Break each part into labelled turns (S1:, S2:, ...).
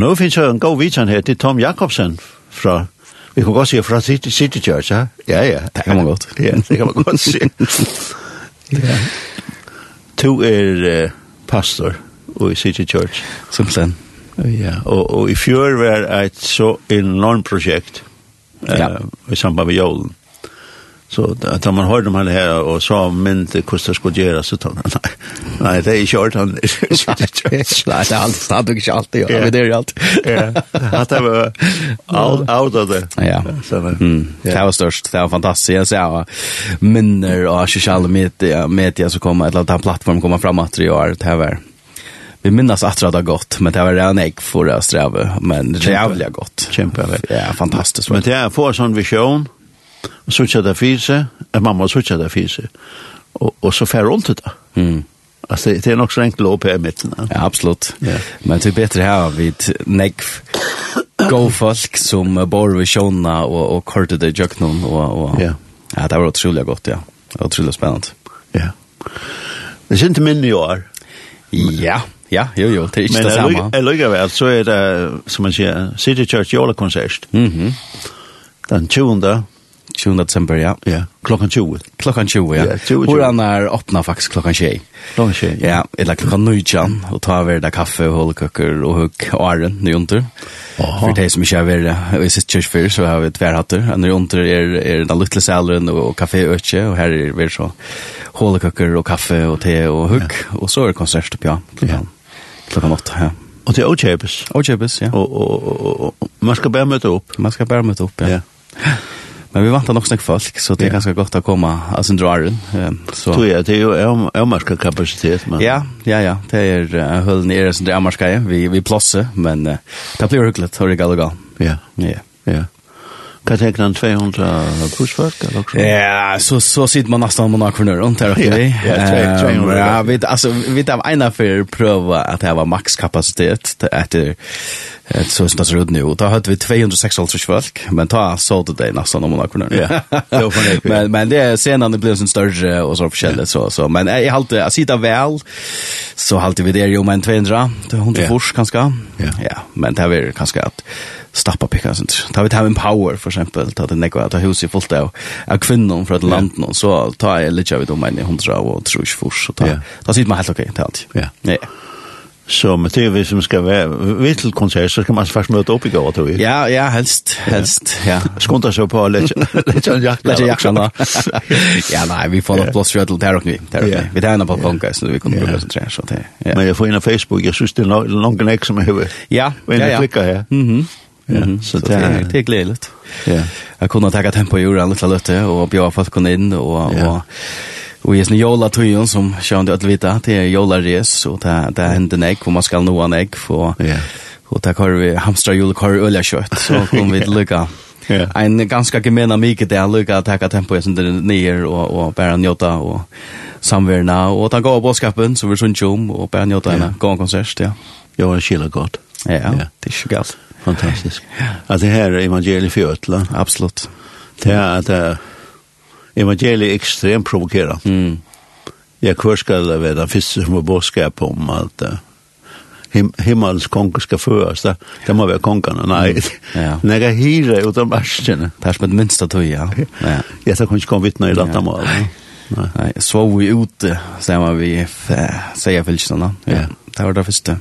S1: Og nå finnes jeg en god vitsan her til Tom Jakobsen fra Vi kan godt sige fra City, City Church, ja? Ja, ja.
S2: Det kan man godt.
S1: Ja, det kan man godt sige. ja. Du er uh, pastor i City Church.
S2: Som sådan.
S1: Ja, og, og i fjør var et så enormt projekt uh,
S2: ja.
S1: i samband med Jolen. Så att man hörde de här och sa hur det skulle göra så tar nej. Nej, det är kört han.
S2: Nej, det allt stad och inte
S1: allt
S2: det. Det är ju allt.
S1: Ja. Att det var out out of det.
S2: Ja. Det var störst. Det var fantastiskt. Jag ser minner och sociala medier media så kommer eller den plattform kommer fram att det år det här var. Vi minnas att det har gått, men det var redan ägg för att sträva, men det är jävligt gott.
S1: Kämpa.
S2: Ja, fantastiskt.
S1: Men det är en sån vision og så det fise, at mamma så det fise, og, og så færre rundt det.
S2: Mm.
S1: Altså, det det er nok så enkelt å oppe i midten. Ja,
S2: absolut.
S1: Ja.
S2: Men det är bättre här vid Negv. Go folk som bor vid Shona och och kortet det jöknon och och
S1: Ja.
S2: Ja, det var otroligt gott, ja. Det var Otroligt spännande.
S1: Ja. Det er ikke minne i år.
S2: Ja, ja, jo, jo, det är inte det samma.
S1: Men jeg lykker vel, så er det, som man sier, City Church Jola-konsert.
S2: Mm -hmm.
S1: Den 20
S2: 20 december, ja.
S1: Ja, klockan 20.
S2: Klockan 20, ja. Hur han är öppna faktiskt klockan 20.
S1: Klockan 20.
S2: Ja, eller klockan 9 och ta över där kaffe och hållkökor och hugg och arren, nu
S1: inte.
S2: För det som inte är värre, i sitt kyrkfyr så har vi tvärhatter. Nu under är, är den lilla sälen och kaffe och ötje och här är vi så hållkökor och kaffe och te och hugg. Och så är det konsert upp, ja. Klockan, klockan 8, ja.
S1: Och det är
S2: Ochebes. Ochebes, ja.
S1: Och, och, och, och man ska bara möta upp.
S2: Man ska bara möta upp, ja.
S1: Ja.
S2: Men vi vantar nog snack folk så det är
S1: yeah.
S2: ganska gott att komma alltså drar så
S1: tror jag det er jo ömarska kapasitet. men
S2: Ja, ja ja, det er uh, höll ner så det ömarska vi vi plosse men uh, det blir hyggligt hur det går.
S1: Ja.
S2: Ja.
S1: Ja. Kan jag tänka 200 kursfolk eller?
S2: Ja, så så sitter man nästan man har kvar runt
S1: där
S2: vi?
S1: Ja, 200.
S2: Ja, vi altså, vi där ena för prøve at det var maxkapacitet att så som det ser ut nu. Då hadde vi 256 folk, men ta så det dig nästan om man kunde.
S1: Ja.
S2: Men men det är senan det blir sånn større och så forskjellig. så så men jag har alltid att sitta väl så halte vi det ju men 200 100 fors kanske.
S1: Ja.
S2: ja, men det er kanske att stappa picka sånt. Ta vi ta en power för exempel ta det nekva ta hus i fullt av av kvinnor från ett land någon så ta jag lite av dem men 100 och tror jag fors så ta. Då sitter man helt okej till allt.
S1: Ja.
S2: Ja.
S1: Så med det vi som skal være vid till konsert så skal man faktisk møte opp i går, tror jeg.
S2: Ja, ja, helst, helst, ja.
S1: Skonta så på å lette en jakt.
S2: Lite jakt då. Ja, nej, vi får något plats det där och vi. Det
S1: och
S2: nu. Vi tar en på konka så vi kan
S1: kommer
S2: att lösa det så det. Ja.
S1: Men jeg får inn på Facebook, jeg synes det är lång knack som jeg har
S2: Ja, ja, ja.
S1: Klicka här.
S2: Mhm.
S1: Ja, så
S2: så
S1: det
S2: är det är glädjeligt.
S1: Ja.
S2: Jag kunde ta tempo i jorda en liten lötte och bjöd folk kunde in och och Och just nu jola tøyen som sjön det att vita det är jola res och det det händer näck och man ska nå en ägg för
S1: ja.
S2: och där har vi hamstra jola kör öliga kött så kommer vi till
S1: lucka
S2: en ganska gemena mycket där lucka att ta tempo sen där ner och och bara njuta och samverna och ta gå på skapen så vi syns om och bara njuta en gång konsert ja.
S1: Jo en skilla godt.
S2: ja det är ju gott
S1: fantastiskt At det her er evangeliet för
S2: absolut
S1: det är att evangeliet er ekstremt provokerende.
S2: Mm.
S1: Jeg hver skal det være den første som er bådskap om at uh, him himmels konger skal føres, det, det må være kongene, nei.
S2: Ja.
S1: Når jeg hyrer ut av marsjene.
S2: Det er som et minste tog, ja. ja.
S1: Jeg tar kanskje kom vittne i dette mål. Nei.
S2: Nei. Så vi ute, sier man vi, sier fylkene Ja.
S1: Ja.
S2: Det var det første.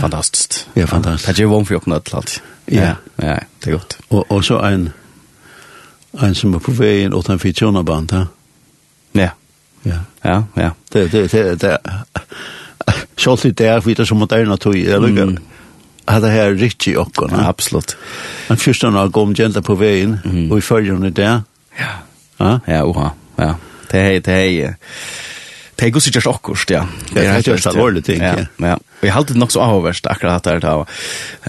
S2: Fantastisk.
S1: Ja, fantastisk.
S2: Det er jo vann for å åpne et eller annet.
S1: Ja.
S2: Ja, det er godt.
S1: Og, og så en en som er på vägen åt en fitjona band här.
S2: Ja.
S1: Ja.
S2: Ja, ja.
S1: Det det det det. Så det där vi det som att
S2: det
S1: är något i eller hade här riktigt
S2: ja,
S1: kon.
S2: Absolut.
S1: En första när kom genta på veien,
S2: mm.
S1: og i följande där.
S2: Ja.
S1: Ja,
S2: ja, oha. Ja. Det är det är Det går sikkert akkurat, ja.
S1: Det er helt just alvorlig ting,
S2: ja.
S1: ja.
S2: Og jeg har alltid nok så avhåverst akkurat det da,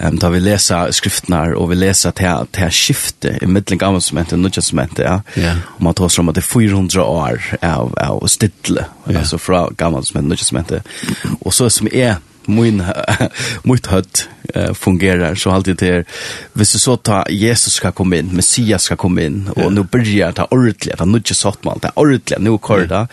S2: um, da vi leser skriftene, og vi leser til, til skiftet i middelen gamle sementet og nødvendig sementet, ja.
S1: ja.
S2: Og man tar som at det er 400 år av, av stidle,
S1: ja.
S2: altså fra gamle sementet og nødvendig sementet. Og så som er min mitt hött eh fungerar så alltid det hvis du så ta Jesus ska komma in Messias ska komma in och nu börjar ta ordentligt att nu inte satt man det ordentligt nu kör det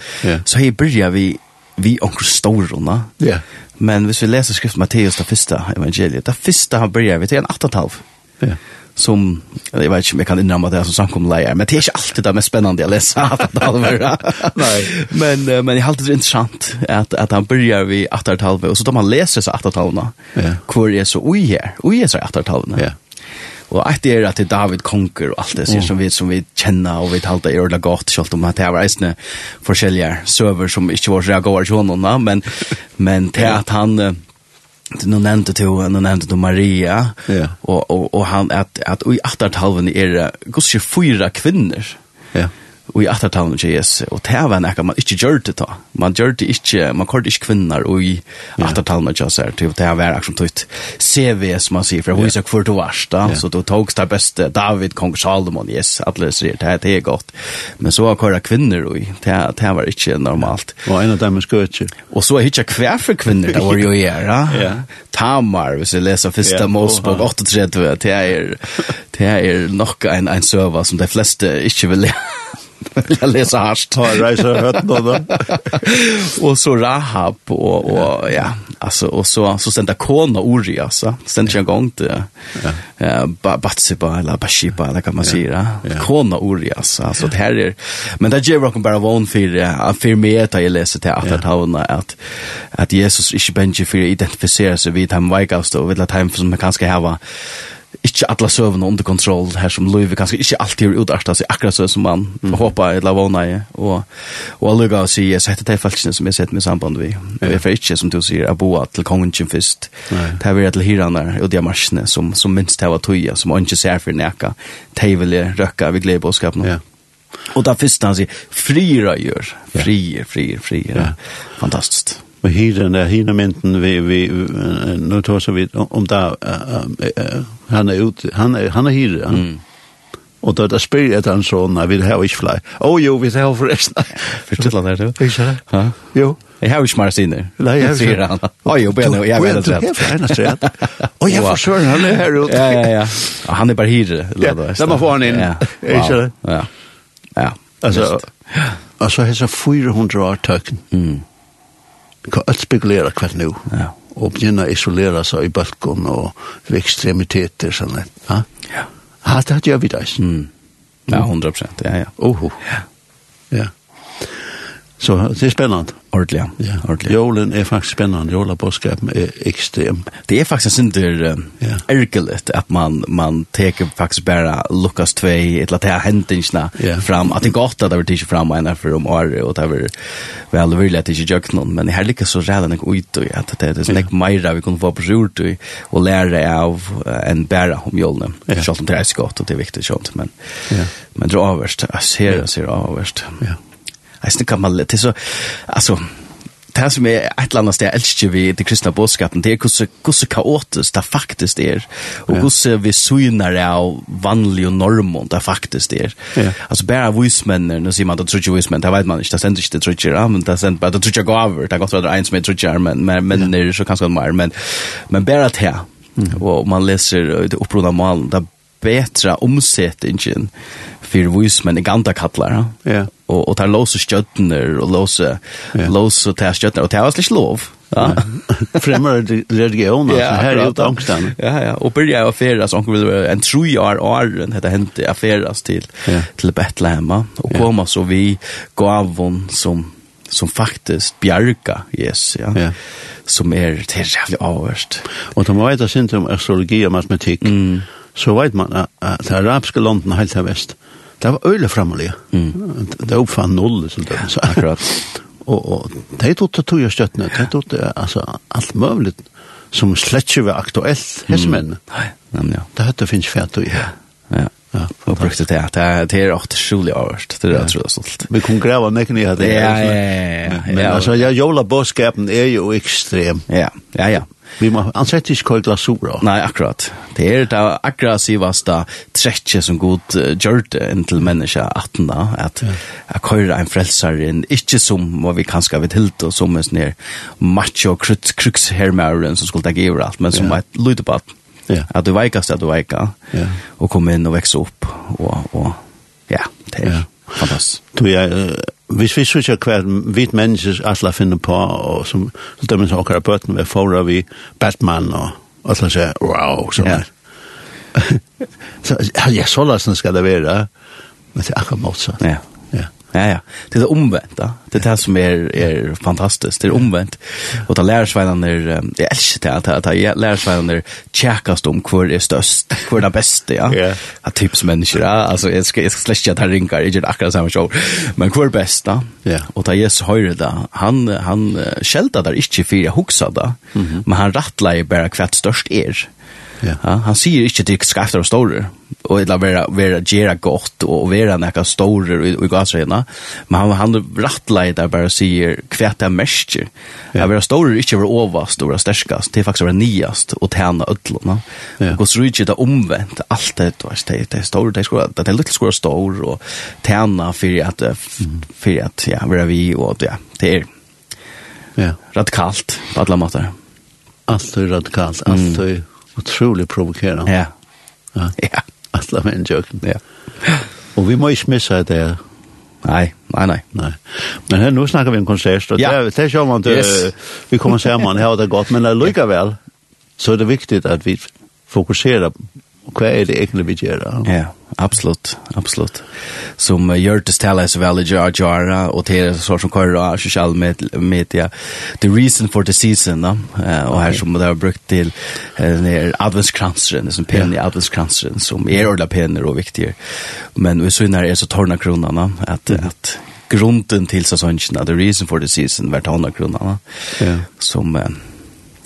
S2: så här börjar vi vi onkel stororna
S1: ja.
S2: Men hvis vi läser skrift Matteus det första evangeliet det första han börjar vi till en 8,5
S1: ja
S2: som jag vet inte om jag kan inramma det här som samkomlejer men det är inte alltid det mest spännande att läsa att
S1: halvera.
S2: Nej. Men men jag har alltid det är intressant att att han börjar vi att halva och så då man läser så att halva.
S1: Ja.
S2: Kvar är så oj här. Oj är så att halva.
S1: Ja.
S2: Og at det er at det David konker og alt det sier som vi, som vi kjenner og vi talte i ordentlig godt, selv om at det var eisne forskjellige søver som ikke var så gode til honom, men, men til at han nu nämnde du nu nämnde du Maria
S1: ja.
S2: och och och han att att i åtta halvan är det går ju fyra kvinnor.
S1: Ja
S2: og i attertalen til Jesus, og det var nekka man ikke gjør det da. Man gjør det ikke, man kort ikke kvinner, og i attertalen til Jesus, til det var akkurat tøyt CV, som man sier, for jeg viser hvor du varst da, så du tog det beste, David, kong Salomon, yes, alle sier, det er godt. Men så akkurat kvinner, og det var ikke normalt.
S1: Og en av dem er skøtje.
S2: Og så er ikke hver for kvinner, det var jo
S1: gjøre.
S2: Tamar, hvis jeg leser første
S1: Mosbog
S2: 38, det er, det er nok en, en søva som de fleste ikke vil lese jag läser harst
S1: ta reiser hött då
S2: och så Rahab och och ja alltså och så så stända kona Uri alltså. En jag gång till Ba- Batsiba eller Bashiba eller kan man
S1: säga
S2: kona Uri alltså. Så det här är men där ger rocken bara von för affirmera jag läser till att att han att att Jesus inte bänker för identifiera sig vid han vikast och vid att han som man kanske ha ikke alla sövna under kontroll her som Louis kanskje ikke alltid er utarta sig akkurat så som man mm. håper eller våna i. Og, og alla går sig jag sätter det falskt som jeg setter med samband vi men vi får ikke, som du sier, att boa til kongen
S1: först
S2: det er vi til hyran og de marsjene som som minst det var toja som ikke ser for för de vil röka vi glädje boskapen
S1: ja.
S2: Og da första han sier, frier
S1: gör,
S2: frier, frier, frier.
S1: Ja.
S2: fantastisk
S1: och hyrden der hyrna mynten vi vi nu tar så vidt om där han er ut han er han är hyrden.
S2: Mm.
S1: Och da där jeg ett han så nei vi har ikke fly. Oh jo vi har
S2: förresten. Förtilla där då.
S1: Is det?
S2: Ja.
S1: Jo.
S2: Jeg har ikke ju
S1: smart sinne. Nej,
S2: jag
S1: ser
S2: han. Oj, jeg vet det.
S1: Jag vet inte. Jag vet jeg
S2: Oj,
S1: jag försöker han er her ute.
S2: Ja, ja, ja. Han er bare hyre.
S1: Ja, Da må få han inn.
S2: Ja. Ja. Ja.
S1: Altså Alltså, alltså hesa 400 år tøkken.
S2: Mm
S1: kan alt spekulera kvart nu.
S2: Ja.
S1: Og begynna isolera seg i balkon og ved ekstremiteter, sånn at. Ja.
S2: Ja,
S1: det gjør vi det.
S2: Mm. Ja, 100%. ja, ja.
S1: Oho. Ja. Ja. Så det er spennende.
S2: Ordentlig, ja.
S1: ja.
S2: Ordentlig.
S1: Jolen är faktiskt spännande. Jola påskapen är extrem.
S2: Det er faktisk inte um,
S1: ja.
S2: ärkeligt att man, man teker faktiskt bara Lukas 2, ett eller det här händelserna
S1: yeah.
S2: fram. Att det gott att det var tidigt fram ena för om år och det var väl vilja att det inte gjort någon. Men det här lyckas så redan en ut och att det är sådär yeah. mera vi kunde få på rurt och lära av en bära om jolen.
S1: Ja.
S2: Självt om det är skott och det är viktigt sånt. Men,
S1: ja.
S2: men det är avvärst. Jag ser det, ser avvärst.
S1: Ja.
S2: Yeah eisne kan man, det er så, altså, det som er et eller annet sted jeg elsker vi det kristne bådskapen, det er hvordan, hvordan kaotisk det faktisk er, og hvordan vi syner av vanlige normer det faktisk er.
S1: Ja.
S2: Altså bare vismennene, nå sier man at det tror ikke vismenn, det vet man ikke, det sender ikke det trutje, ja, men det sender bare det tror trutje gaver, det er godt at det er en som er trutje, men, men, men ja. er så kanskje mer, men, men bare at her, og man leser det opprona malen, det er betra omsetningen for vismenn i ganta kallar. Ja og og tar låsa stjärnor
S1: och
S2: låsa låsa tar stjärnor og tar slis lov. Ja.
S1: Främmer religion alltså här är
S2: utan
S1: angsten.
S2: Ja ja, och börja affäras onkel vill en true år år heter hände
S1: affäras
S2: till till Betlehem
S1: och
S2: koma så vi gavon som som faktiskt bjärka yes ja.
S1: ja.
S2: Som är tillräckligt
S1: avvärst. Och man vet att synd om astrologi och matematik.
S2: Mm.
S1: Så vet man att, att arabiska landen helt här väst det var øyla framålig.
S2: Mm.
S1: Det oppfann null, så det så
S2: akkurat.
S1: og, og de tog til tog jeg støttene, de tog til altså, alt mulig som slett ikke var aktuelt, hese menn.
S2: Nei, nemlig, ja.
S1: Det hette finnes fært og ja.
S2: Ja.
S1: Ja,
S2: og brukte det. Det er åtte skjul i avhørst, det er jeg tror er stolt.
S1: Vi kunne greve nekken i det.
S2: Ja, ja, ja. ja.
S1: Men altså, ja, jola bådskapen er jo ekstrem.
S2: Ja, ja, ja.
S1: Vi må ansett ikke kall glasur. sura.
S2: Nei, akkurat. Det er det aggressivaste trekket som god uh, gjør det inn til menneska 18 da, at ja. jeg køyrer en frelser inn, ikke som hva vi kanskje vet helt, og som en sånn her macho krukshermæren som skulle ta giver alt, men som
S1: ja.
S2: et lydebatt.
S1: Ja.
S2: At du veikast at du veika,
S1: ja.
S2: og kom inn og vekse opp, og, og ja, det er
S1: ja.
S2: fantastisk.
S1: Du, jeg, hvis vi sykja hver hvit menneskes alle finner på, og som dømmen som akkurat bøten vi får vi Batman og asla sier, wow, sånn
S2: Ja.
S1: så, ja, så lasten skal det være, men det er akkurat motsatt.
S2: Ja.
S1: ja.
S2: Ja, ja. Det är omvänt. Da. Det är det som är, är fantastiskt. Det är omvänt. Och det lärsvännerna är... Jag älskar det. Att, att, att lärsvännerna är tjäkast om hur är störst. Hur är det bästa, ja.
S1: Yeah.
S2: Att tips människor, ja. Alltså, jag ska, jag ska släcka att han rinkar. Jag gör akkurat samma show. Men hur är bäst,
S1: da? Yeah.
S2: Och det Jesus så höjre, da. Han, han skällde där inte för jag huxade. Mm -hmm. Men han rattlade bara kvart störst er.
S1: Ja.
S2: ja han sier ikke til skafter og store, og eller være, være gjøre godt, og være nekka store i, i gasrena. Men han han rattleider bara sier kvært er mest. Ja. vera store ikke være overast og være sterkast, det er faktisk være niast og tjene ødlene.
S1: Ja.
S2: Og så rykje det omvendt alt det du vet det er store det skulle det er litt skulle stor og tjene för at for at ja være vi og ja det er
S1: ja
S2: radikalt på alla måtar.
S1: Allt radikalt, allt mm Otroligt provokerande.
S2: Ja.
S1: Ja.
S2: Ja.
S1: Alla men joke.
S2: Ja.
S1: Och vi måste missa det.
S2: Nej, nej, nej.
S1: nej. Men här, nu snackar vi om konsert. Och
S2: ja.
S1: det, det kör man inte.
S2: Yes.
S1: Vi kommer säga man har det gott. Men det väl. Så är det viktigt att vi fokuserar Och vad är det egentligen vi gjør?
S2: Ja, absolutt, absolutt. Som uh, gjør det stedet så vel gjør og gjør, det är så som kører av sosiale media. The reason for the season, da. Uh, og her som det har brukt til uh, adventskranseren, som pen i adventskranseren, som er ordentlig pener og viktig. Men vi synes er så tårna kronene, at, mm. at grunden til sesongen, the reason for the season, hvert hånda kronene,
S1: Ja.
S2: som... Uh,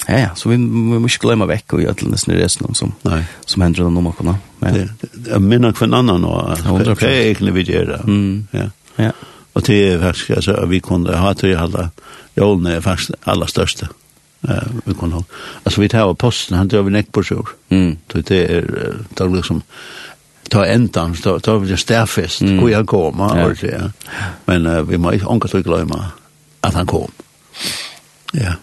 S2: Ja, ja, så vi, vi må ikke glemme vekk og gjøre til nesten resten som,
S1: Nei.
S2: som hender det om må Men. Ja.
S1: Det, jeg minner
S2: hver
S1: annen nå, det er egentlig vi gjør det.
S2: Mm.
S1: Ja.
S2: ja.
S1: Og det er faktisk, altså, vi kunne ha til alla jolen er faktisk det aller største. Ja, vi kunne ha. Altså, vi tar posten, han drar vi nekk på sjur.
S2: Mm.
S1: Så det er, det er liksom, ta endan, ta, ta vi det stærfest,
S2: mm.
S1: hvor jeg kommer,
S2: ja.
S1: og det, ja. Men uh, vi må ikke ångre til å glemme at han kom. Ja.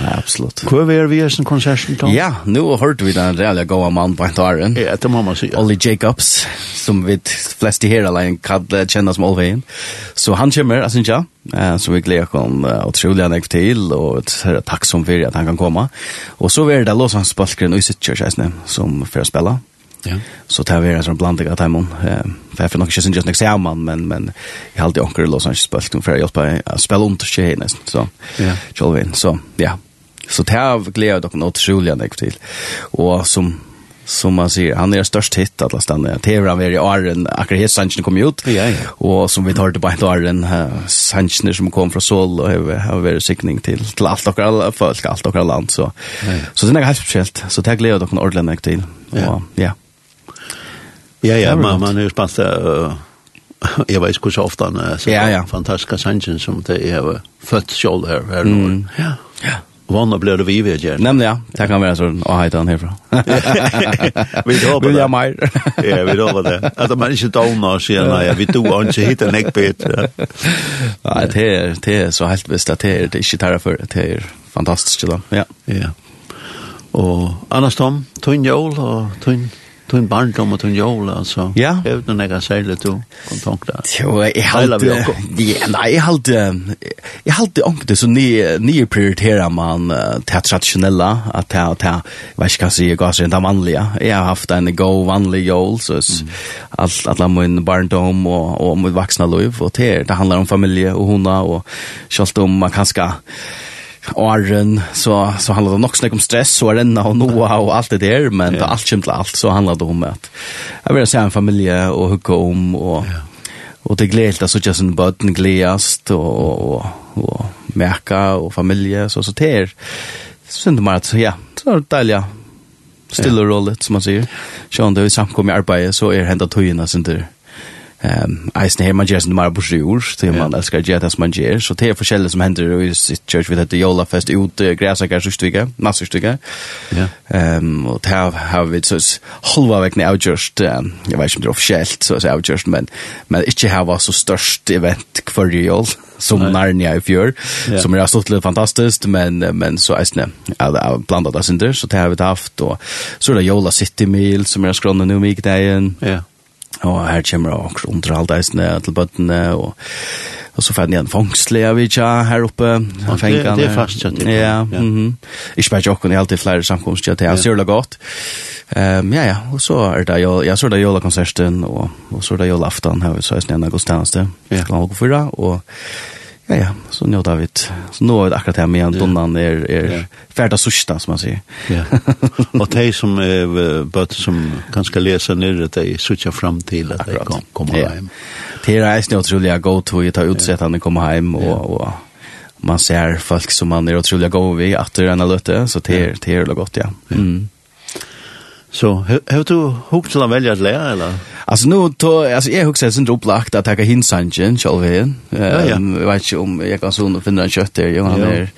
S2: Nei, absolutt.
S1: Hvor er vi i som konserten kom?
S2: Ja, nå hørte vi den reelle gode mann på entaren.
S1: Ja, det må man si. Ja.
S2: Ollie Jacobs, som vi flest i her alene kan kjenne som Olveien. Så han kommer, jeg synes ja. Eh, så vi gleder oss uh, utrolig han til, og takk som for at han kan komme. Og så er det Låsans Balkren og Isitkjørsreisene som får spille.
S1: Ja.
S2: Så tar vi en sånn blanding av timon. Eh, för för något syns just nästa år man men men jeg har alltid onkel Los Angeles spelt för å hjälpa att spela om till nesten. så.
S1: Ja.
S2: Jolvin så ja. Så det har glädje dock något otroligt nek til. Og som som man sier, han er størst hit alla stanna. han var i åren, akkurat helt Sanchez kom ut.
S1: Ja. ja.
S2: Og som vi tar det på åren, Arren Sanchez som kom fra Sol og har har vært sikning til, til alt dere, alle folk alt dere land så.
S1: Ja.
S2: Så det er helt spesielt. Så det glädje dock en ordentlig til.
S1: Ja.
S2: Ja.
S1: Ja ja, man man er är spant jeg vet hur så ofte ofta så
S2: ja, ja.
S1: fantastiska Sanchez som det är fött själv her. här mm. Ja.
S2: Ja.
S1: Vanna blir det vi vet gärna.
S2: Nämligen ja, det kan vara så att hejta han härifrån.
S1: vi då
S2: på
S1: det.
S2: mer.
S1: ja, vi då på det. Alltså man inte downar sig när jag vi då inte hitta neckbit.
S2: Nej, det är det är så helt visst att det är det inte tar för det är fantastiskt då. Ja.
S1: Ja. Och annars Tom, tunn jul och tunn tun barndom og tun jól altså.
S2: Ja.
S1: Hevur du nakar
S2: seila tu
S1: kontakta? Jo,
S2: eg
S1: halt
S2: ja, nei, jeg halte... Jeg halte ångte, så ni ni prioriterer man ta traditionella at ta jeg vet ikkje kanskje eg gasar den vanlige. Jeg har haft en go vanlig jól så alt alla min barndom og og mitt vaksna liv og det det handlar om familje og hona, og skalt om man kanskje åren så så handlar det nog snack om stress och renna och noa och allt det där men då allt skimt allt så handlar det om att jag vill säga en familj och hugga om och och det glädje så just en botten glädjast och och och märka och familj så så där synd det mer så ja så detaljer stilla yeah. rollet som man säger. Sjön då i samkom i arbete så är hända tojna sen där. Ehm eisen her man gjør sin mer bursjur, til man elskar å gjøre det som man gjør, så det er forskjellig som hender i sitt church, vi heter Jolafest ut græsaker, sørstykke, masse
S1: stykke.
S2: Ehm og det har vi så halva vekkene avgjørst, jeg vet ikke om det er offisielt, så er avgjørst, men, men ikke her var så størst event hver jol, som Narnia i
S1: fjør,
S2: som er stort litt fantastisk, men, men så eisen er blandet av synder, så det har vi haft, og så er det Jola City Meal, som er skronnen om i dagen,
S1: ja.
S2: Og her kommer også underhaldeisene til bøttene, og, og så fann jeg en fangstle av Vidja her oppe.
S1: Ja, det, det er fast kjøtt.
S2: Ja,
S1: ja.
S2: Mm -hmm. Ikke bare jokken, jeg har alltid flere samkomstkjøtt, jeg ser det godt. Um, ja, ja, og så er det jo, jeg så det jo konserten, og, og så er det jo aftan her, så er det en
S1: av
S2: godstjeneste, ja. kl. 4, og Ja, ja, så nu har så nu har vi akkurat här med en donnan är är färda sista som man säger.
S1: Ja. Och de som bort som kan skal lese det de söker fram till att de kom, kommer
S2: ja.
S1: hem.
S2: Det är ju otroligt go to att ta utsett han kommer hem och och man ser folk som man är otroligt go vid att det är en löte så det är det är gott ja. Mm.
S1: Så har du hukt til å velge et lære, eller?
S2: Altså, nå, to, altså, jeg hukt til sin opplagt at jeg kan hinsangen, selv igjen.
S1: Um, ja,
S2: ja. Jeg vet ikke om jeg kan sånn og finne en kjøtt der, jo, han
S1: ja.
S2: er,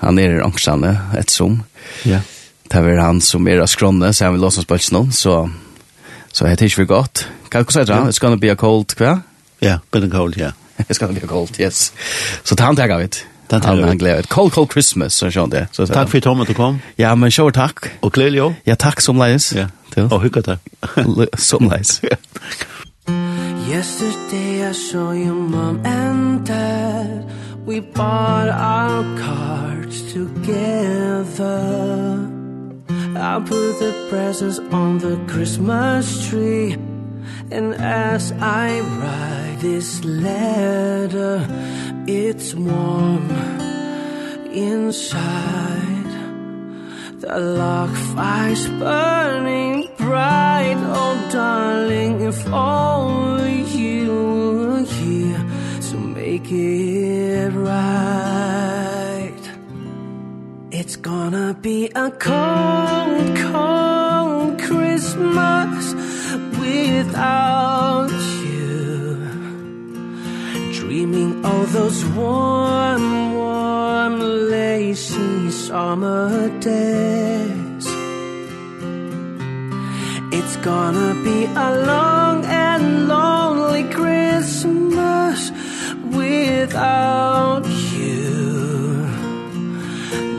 S2: han er angstsande, et som.
S1: Ja.
S2: Det er han som er av skrånne, så han vil låse oss noen, så, så jeg tenker vi godt. Hva sier du? It's gonna be a cold, hva?
S1: Ja, yeah, gonna cold, ja. Yeah.
S2: It's gonna be a cold, yes. Så ta han
S1: tar jeg
S2: av
S1: det
S2: är
S1: en
S2: glädje. Cold Cold Christmas så sånt det. Så
S1: Tack för Tom att du kom.
S2: Ja, men show tack.
S1: Och jo.
S2: Ja, tack som leis.
S1: Ja. Och hygge tack.
S2: Som leis.
S3: Yesterday I saw your mom and dad We bought our cards together I put the presents on the Christmas tree And as I write this letter It's warm inside. The lock fire's burning bright. Oh darling, if only you were here To make it right. It's gonna be a cold, cold Christmas Without All those warm, warm, lacy summer days It's gonna be a long and lonely Christmas without you.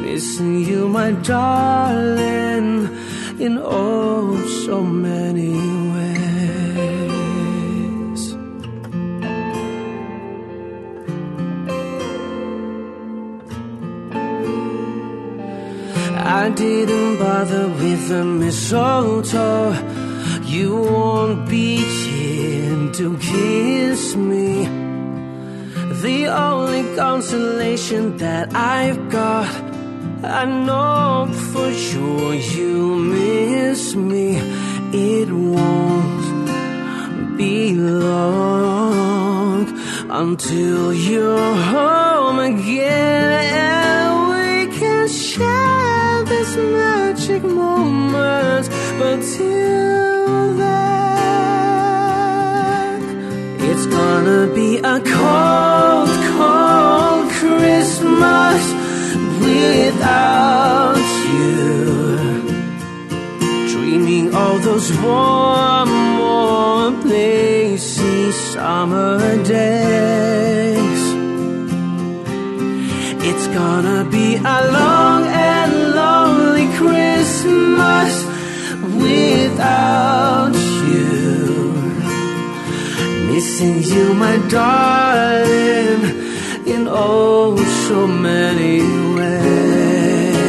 S3: Missing you, my darling, in oh so many didn't bother with the mistletoe. You won't be here to kiss me. The only consolation that I've got I know for sure you miss me. It won't be long Until you're home again. magic moments but till then it's gonna be a cold cold Christmas without you. Dreaming all those warm warm lazy summer days. It's gonna be a long and lonely Christmas without you. Missing you my darling in oh so many ways.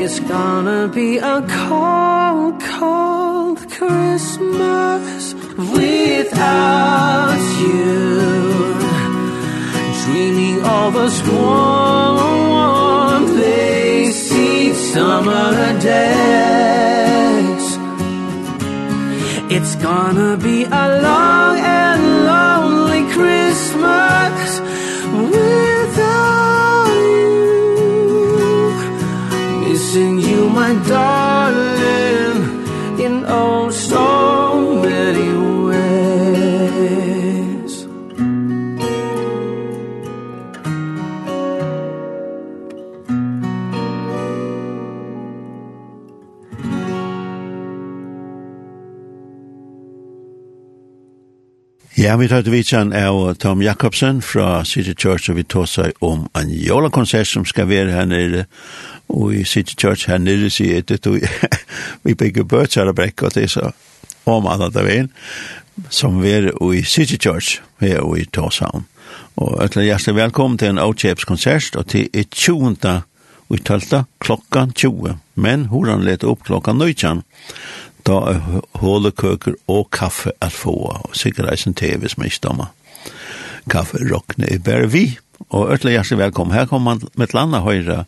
S3: It's gonna be a cold cold Christmas without you dreaming of a warm place each summer days. It's gonna be a long and lonely Christmas without you. Missing you my darling.
S1: Ja, vi tar til vitsan av Tom Jakobsen fra City Church, og vi tar seg om en jolakonsert som skal være her nere, og i City Church her nere sier det, og vi bygger bøtsar og brekk, og det er så om alle det veien, som vi er i City Church, vi er i Torshavn. Og øtla hjertelig velkommen til en Outshapes-konsert, og til i 20. og 12. klokkan 20, men horan let opp klokkan 19 da er hålekøker og kaffe at få, og sikkert eisen te hvis man ikke dommer. Kaffe råkne i bare vi, og øtla hjertelig velkommen. Her kommer man med et landa høyre,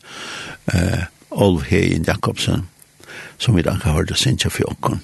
S1: eh, Olv Heien Jakobsen, som vi da kan høre det sinja fjokken.